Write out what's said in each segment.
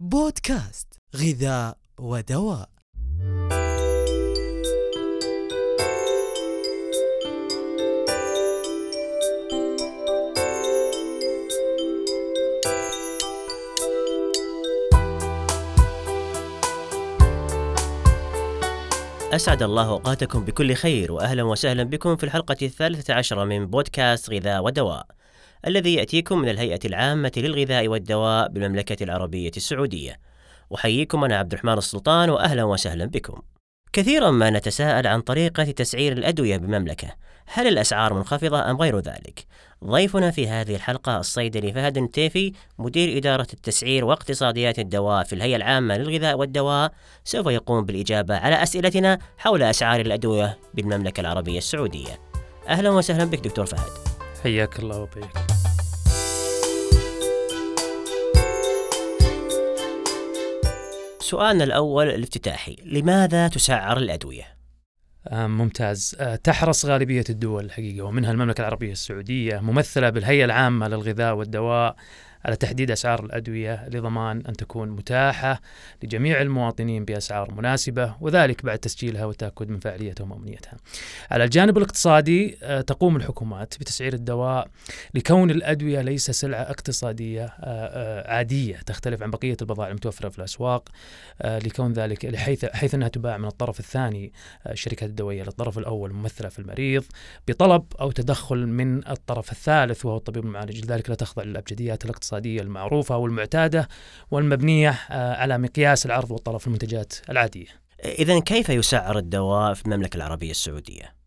بودكاست غذاء ودواء. أسعد الله أوقاتكم بكل خير وأهلا وسهلا بكم في الحلقة الثالثة عشرة من بودكاست غذاء ودواء. الذي يأتيكم من الهيئة العامة للغذاء والدواء بالمملكة العربية السعودية. أحييكم أنا عبد الرحمن السلطان وأهلا وسهلا بكم. كثيرا ما نتساءل عن طريقة تسعير الأدوية بالمملكة. هل الأسعار منخفضة أم غير ذلك؟ ضيفنا في هذه الحلقة الصيدلي فهد التيفي مدير إدارة التسعير واقتصاديات الدواء في الهيئة العامة للغذاء والدواء. سوف يقوم بالإجابة على أسئلتنا حول أسعار الأدوية بالمملكة العربية السعودية. أهلا وسهلا بك دكتور فهد. حياك الله وبيك سؤالنا الأول الافتتاحي لماذا تسعر الأدوية؟ آه، ممتاز آه، تحرص غالبية الدول الحقيقة ومنها المملكة العربية السعودية ممثلة بالهيئة العامة للغذاء والدواء على تحديد أسعار الأدوية لضمان أن تكون متاحة لجميع المواطنين بأسعار مناسبة وذلك بعد تسجيلها والتأكد من فاعليتها ومأمونيتها. على الجانب الاقتصادي آه، تقوم الحكومات بتسعير الدواء لكون الأدوية ليس سلعة اقتصادية آه، آه، عادية تختلف عن بقية البضائع المتوفرة في الأسواق لكون ذلك حيث حيث أنها تباع من الطرف الثاني الشركات الدوية للطرف الأول ممثلة في المريض بطلب أو تدخل من الطرف الثالث وهو الطبيب المعالج لذلك لا تخضع للأبجديات الاقتصادية الاقتصادية المعروفة والمعتادة والمبنية آه، على مقياس العرض والطلب في المنتجات العادية إذا كيف يسعر الدواء في المملكة العربية السعودية؟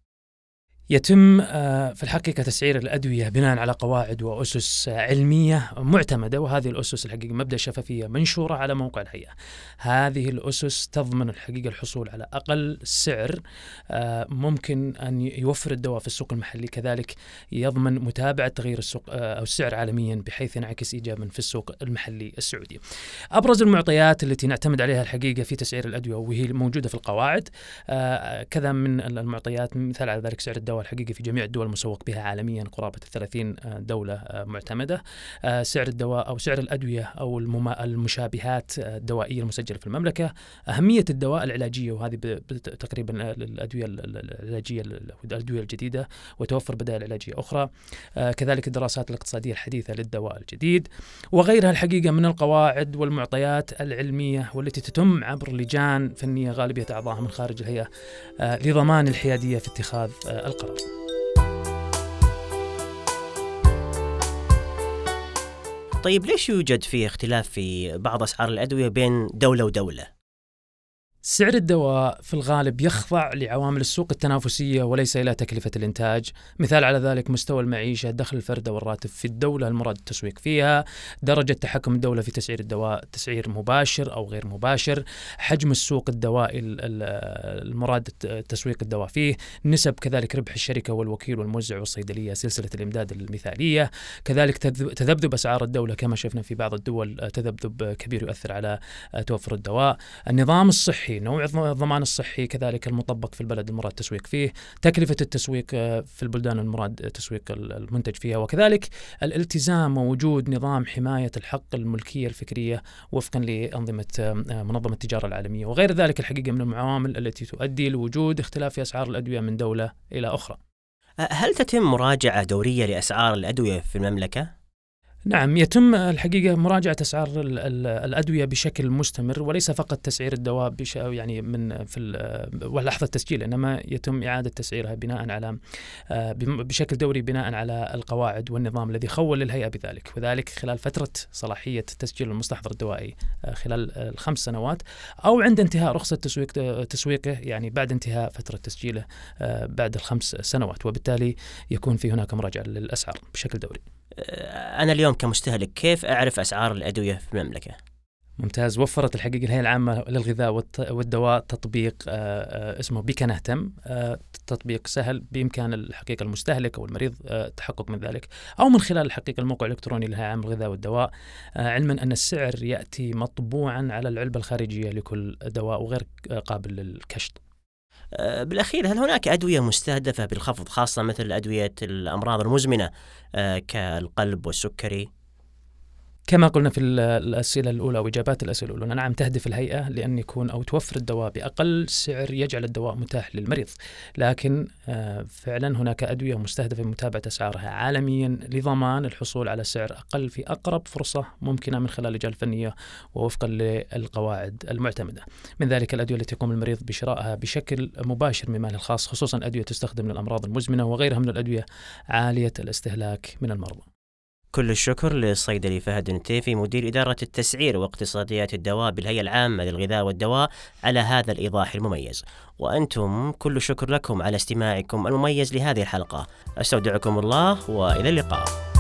يتم آه، في الحقيقة تسعير الأدوية بناء على قواعد وأسس علمية معتمدة وهذه الأسس الحقيقة مبدأ الشفافية منشورة على موقع الهيئة هذه الأسس تضمن الحقيقة الحصول على أقل سعر آه، ممكن أن يوفر الدواء في السوق المحلي. كذلك يضمن متابعة تغيير السوق آه، أو السعر عالميا بحيث ينعكس إيجابا في السوق المحلي السعودي. أبرز المعطيات التي نعتمد عليها الحقيقة في تسعير الأدوية وهي موجودة في القواعد كذا من المعطيات مثال على ذلك سعر الدواء الحقيقي في جميع الدول المسوق بها عالميا قرابة 30 آه، دولة آه، معتمدة. آه، سعر الدواء أو سعر الأدوية أو المشابهات الدوائية المسجلة في المملكة. أهمية الدواء العلاجية وهذه تقريبا الأدوية العلاجية الأدوية الجديدة وتوفر بدائل علاجية أخرى. كذلك الدراسات الاقتصادية الحديثة للدواء الجديد وغيرها الحقيقة من القواعد والمعطيات العلمية والتي تتم عبر لجان فنية غالبية أعضائها من خارج الهيئة لضمان الحيادية في اتخاذ القرار. طيب ليش يوجد في اختلاف في بعض أسعار الأدوية بين دولة ودولة؟ سعر الدواء في الغالب يخضع لعوامل السوق التنافسية وليس إلى تكلفة الإنتاج. مثال على ذلك مستوى المعيشة دخل الفرد والراتب في الدولة المراد التسويق فيها درجة تحكم الدولة في تسعير الدواء تسعير مباشر أو غير مباشر حجم السوق الدوائي المراد تسويق الدواء فيه نسب كذلك ربح الشركة والوكيل والموزع والصيدلية سلسلة الإمداد المثالية. كذلك تذبذب أسعار الدولة كما شفنا في بعض الدول تذبذب كبير يؤثر على توفر الدواء. النظام الصحي الصحي نوع الضمان الصحي كذلك المطبق في البلد المراد التسويق فيه تكلفة التسويق آه، في البلدان المراد تسويق المنتج فيها. وكذلك الالتزام ووجود نظام حماية الحق الملكية الفكرية وفقا لأنظمة آه، منظمة التجارة العالمية. وغير ذلك الحقيقة من العوامل التي تؤدي لوجود اختلاف في أسعار الأدوية من دولة إلى أخرى. هل تتم مراجعة دورية لأسعار الأدوية في المملكة؟ نعم يتم الحقيقة مراجعة أسعار الأدوية بشكل مستمر وليس فقط تسعير الدواء يعني من في لحظة التسجيل إنما يتم إعادة تسعيرها بناء على آه، بشكل دوري بناء على القواعد والنظام الذي خول للهيئة بذلك وذلك خلال فترة صلاحية تسجيل المستحضر الدوائي آه، خلال الخمس سنوات أو عند انتهاء رخصة تسويق تسويقه يعني بعد انتهاء فترة تسجيله آه، بعد الخمس سنوات وبالتالي يكون في هناك مراجعة للأسعار بشكل دوري. أنا اليوم كمستهلك كيف أعرف أسعار الأدوية في المملكة؟ ممتاز وفرت الحقيقة الهيئه العامة للغذاء والدواء تطبيق آه، آه، اسمه بك نهتم آه، تطبيق سهل بإمكان الحقيقة المستهلك أو المريض التحقق من ذلك أو من خلال الحقيقة الموقع الإلكتروني للهيئه العامه للغذاء والدواء علما أن السعر يأتي مطبوعا على العلبة الخارجية لكل دواء وغير قابل للكشط. آه، بالأخير هل هناك أدوية مستهدفة بالخفض خاصة مثل أدوية الأمراض المزمنة آه، كالقلب والسكري؟ كما قلنا في ال- الأسئلة الأولى وإجابات الأسئلة الأولى نعم تهدف الهيئة لأن يكون أو توفر الدواء بأقل سعر يجعل الدواء متاح للمريض. لكن آه، فعلا هناك أدوية مستهدفة بمتابعة أسعارها عالميا لضمان الحصول على سعر أقل في أقرب فرصة ممكنة من خلال اللجان الفنية ووفقا للقواعد المعتمدة. من ذلك الأدوية التي يقوم المريض بشرائها بشكل مباشر من ماله الخاص خصوصا أدوية تستخدم للأمراض المزمنة وغيرها من الأدوية عالية الاستهلاك من المرضى. كل الشكر للصيدلي فهد النتيفي مدير إدارة التسعير واقتصاديات الدواء بالهيئة العامة للغذاء والدواء على هذا الإيضاح المميز. وأنتم كل شكر لكم على استماعكم المميز لهذه الحلقة. أستودعكم الله وإلى اللقاء.